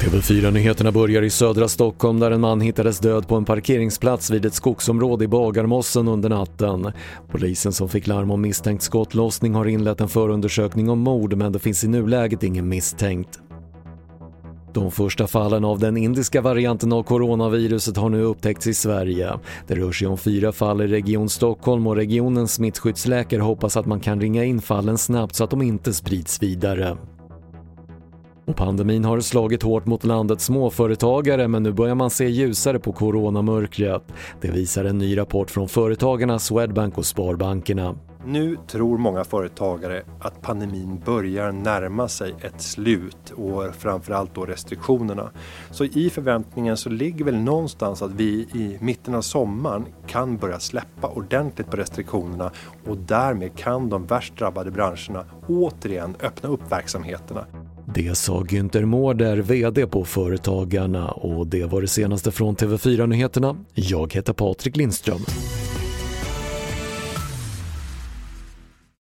TV4-nyheterna börjar i södra Stockholm där en man hittades död på en parkeringsplats vid ett skogsområde i Bagarmossen under natten. Polisen som fick larm om misstänkt skottlossning har inlett en förundersökning om mord men det finns i nuläget ingen misstänkt. De första fallen av den indiska varianten av coronaviruset har nu upptäckts i Sverige. Det rör sig om fyra fall i Region Stockholm och regionens smittskyddsläkare hoppas att man kan ringa in fallen snabbt så att de inte sprids vidare. Och pandemin har slagit hårt mot landets småföretagare men nu börjar man se ljusare på coronamörkret. Det visar en ny rapport från Företagarna, Swedbank och Sparbankerna. Nu tror många företagare att pandemin börjar närma sig ett slut och framförallt då restriktionerna. Så i förväntningen så ligger väl någonstans att vi i mitten av sommaren kan börja släppa ordentligt på restriktionerna och därmed kan de värst drabbade branscherna återigen öppna upp verksamheterna. Det sa Günther Mårder, VD på Företagarna och det var det senaste från TV4 Nyheterna. Jag heter Patrik Lindström.